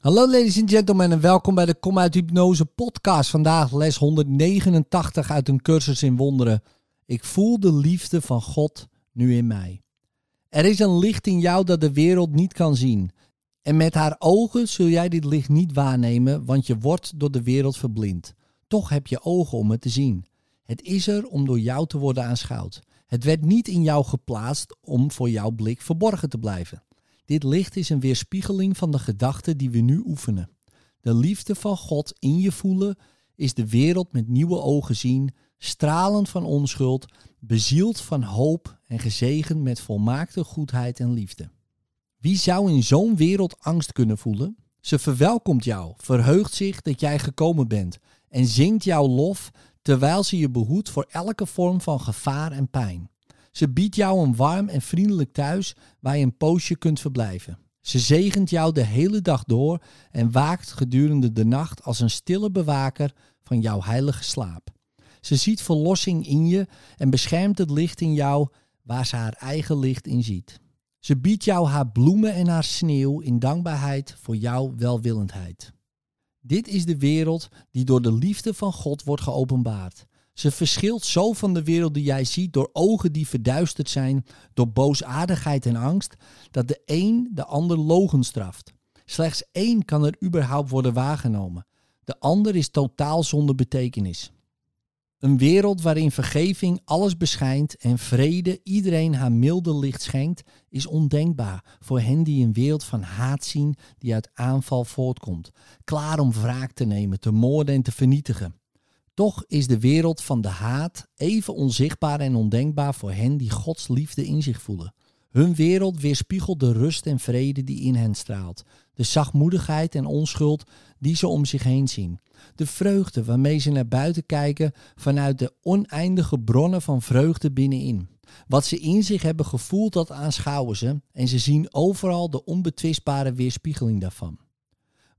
Hallo ladies and gentlemen en welkom bij de Kom uit Hypnose podcast. Vandaag les 189 uit een cursus in wonderen. Ik voel de liefde van God nu in mij. Er is een licht in jou dat de wereld niet kan zien. En met haar ogen zul jij dit licht niet waarnemen, want je wordt door de wereld verblind. Toch heb je ogen om het te zien. Het is er om door jou te worden aanschouwd. Het werd niet in jou geplaatst om voor jouw blik verborgen te blijven. Dit licht is een weerspiegeling van de gedachten die we nu oefenen. De liefde van God in je voelen is de wereld met nieuwe ogen zien, stralend van onschuld, bezield van hoop en gezegend met volmaakte goedheid en liefde. Wie zou in zo'n wereld angst kunnen voelen? Ze verwelkomt jou, verheugt zich dat jij gekomen bent en zingt jouw lof terwijl ze je behoedt voor elke vorm van gevaar en pijn. Ze biedt jou een warm en vriendelijk thuis waar je een poosje kunt verblijven. Ze zegent jou de hele dag door en waakt gedurende de nacht als een stille bewaker van jouw heilige slaap. Ze ziet verlossing in je en beschermt het licht in jou waar ze haar eigen licht in ziet. Ze biedt jou haar bloemen en haar sneeuw in dankbaarheid voor jouw welwillendheid. Dit is de wereld die door de liefde van God wordt geopenbaard. Ze verschilt zo van de wereld die jij ziet door ogen die verduisterd zijn door boosaardigheid en angst, dat de een de ander logen straft. Slechts één kan er überhaupt worden waargenomen. De ander is totaal zonder betekenis. Een wereld waarin vergeving alles beschijnt en vrede iedereen haar milde licht schenkt, is ondenkbaar voor hen die een wereld van haat zien die uit aanval voortkomt, klaar om wraak te nemen, te moorden en te vernietigen. Toch is de wereld van de haat even onzichtbaar en ondenkbaar voor hen die Gods liefde in zich voelen. Hun wereld weerspiegelt de rust en vrede die in hen straalt, de zachtmoedigheid en onschuld die ze om zich heen zien, de vreugde waarmee ze naar buiten kijken vanuit de oneindige bronnen van vreugde binnenin. Wat ze in zich hebben gevoeld, dat aanschouwen ze en ze zien overal de onbetwistbare weerspiegeling daarvan.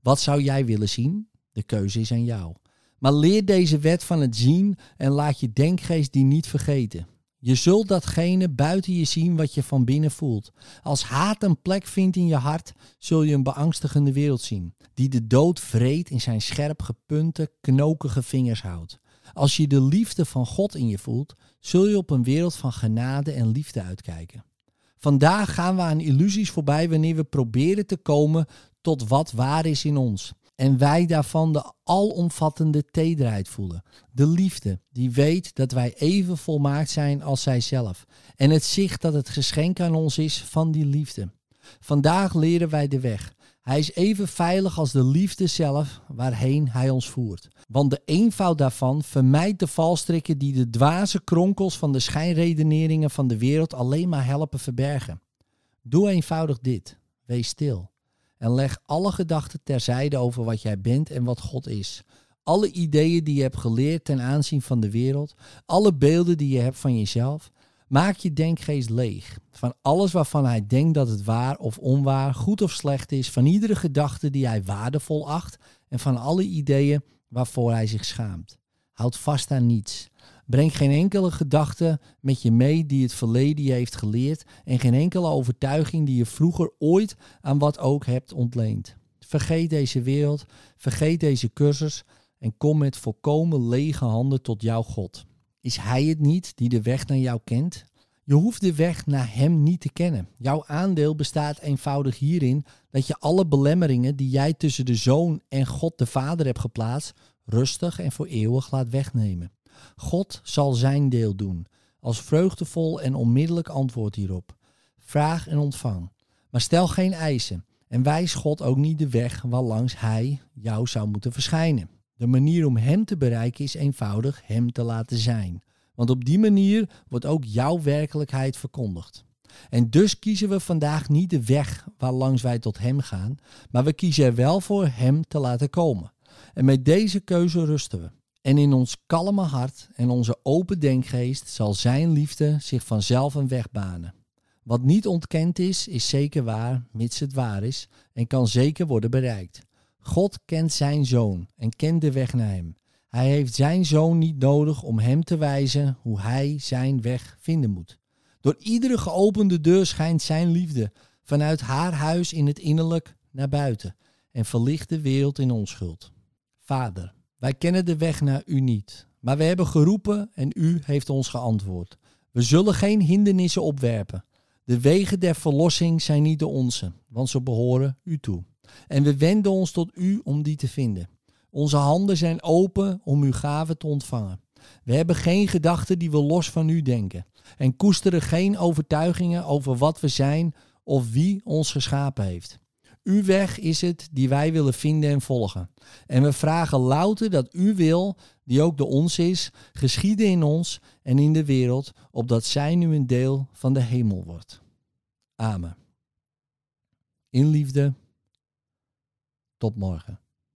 Wat zou jij willen zien? De keuze is aan jou. Maar leer deze wet van het zien en laat je denkgeest die niet vergeten. Je zult datgene buiten je zien wat je van binnen voelt. Als haat een plek vindt in je hart, zul je een beangstigende wereld zien, die de dood vreed in zijn scherp gepunte, knokige vingers houdt. Als je de liefde van God in je voelt, zul je op een wereld van genade en liefde uitkijken. Vandaag gaan we aan illusies voorbij wanneer we proberen te komen tot wat waar is in ons. En wij daarvan de alomvattende tederheid voelen. De liefde die weet dat wij even volmaakt zijn als zij zelf. En het zicht dat het geschenk aan ons is van die liefde. Vandaag leren wij de weg. Hij is even veilig als de liefde zelf waarheen hij ons voert. Want de eenvoud daarvan vermijdt de valstrikken die de dwaze kronkels van de schijnredeneringen van de wereld alleen maar helpen verbergen. Doe eenvoudig dit. Wees stil. En leg alle gedachten terzijde over wat jij bent en wat God is. Alle ideeën die je hebt geleerd ten aanzien van de wereld, alle beelden die je hebt van jezelf. Maak je denkgeest leeg van alles waarvan hij denkt dat het waar of onwaar, goed of slecht is, van iedere gedachte die hij waardevol acht en van alle ideeën waarvoor hij zich schaamt. Houd vast aan niets. Breng geen enkele gedachte met je mee die het verleden je heeft geleerd en geen enkele overtuiging die je vroeger ooit aan wat ook hebt ontleend. Vergeet deze wereld, vergeet deze cursus en kom met volkomen lege handen tot jouw God. Is Hij het niet die de weg naar jou kent? Je hoeft de weg naar Hem niet te kennen. Jouw aandeel bestaat eenvoudig hierin dat je alle belemmeringen die jij tussen de Zoon en God de Vader hebt geplaatst, rustig en voor eeuwig laat wegnemen. God zal zijn deel doen, als vreugdevol en onmiddellijk antwoord hierop. Vraag en ontvang. Maar stel geen eisen en wijs God ook niet de weg waarlangs Hij jou zou moeten verschijnen. De manier om Hem te bereiken is eenvoudig Hem te laten zijn. Want op die manier wordt ook jouw werkelijkheid verkondigd. En dus kiezen we vandaag niet de weg waarlangs wij tot Hem gaan, maar we kiezen er wel voor Hem te laten komen. En met deze keuze rusten we. En in ons kalme hart en onze open denkgeest zal Zijn liefde zich vanzelf een weg banen. Wat niet ontkend is, is zeker waar, mits het waar is, en kan zeker worden bereikt. God kent Zijn Zoon en kent de weg naar Hem. Hij heeft Zijn Zoon niet nodig om Hem te wijzen hoe Hij Zijn weg vinden moet. Door iedere geopende deur schijnt Zijn liefde vanuit haar huis in het innerlijk naar buiten. en verlicht de wereld in onschuld. Vader, wij kennen de weg naar u niet, maar we hebben geroepen en u heeft ons geantwoord. We zullen geen hindernissen opwerpen. De wegen der verlossing zijn niet de onze, want ze behoren u toe. En we wenden ons tot u om die te vinden. Onze handen zijn open om uw gave te ontvangen. We hebben geen gedachten die we los van u denken en koesteren geen overtuigingen over wat we zijn of wie ons geschapen heeft. Uw weg is het die wij willen vinden en volgen. En we vragen louter dat uw wil, die ook de ons is, geschieden in ons en in de wereld, opdat zij nu een deel van de hemel wordt. Amen. In liefde. Tot morgen.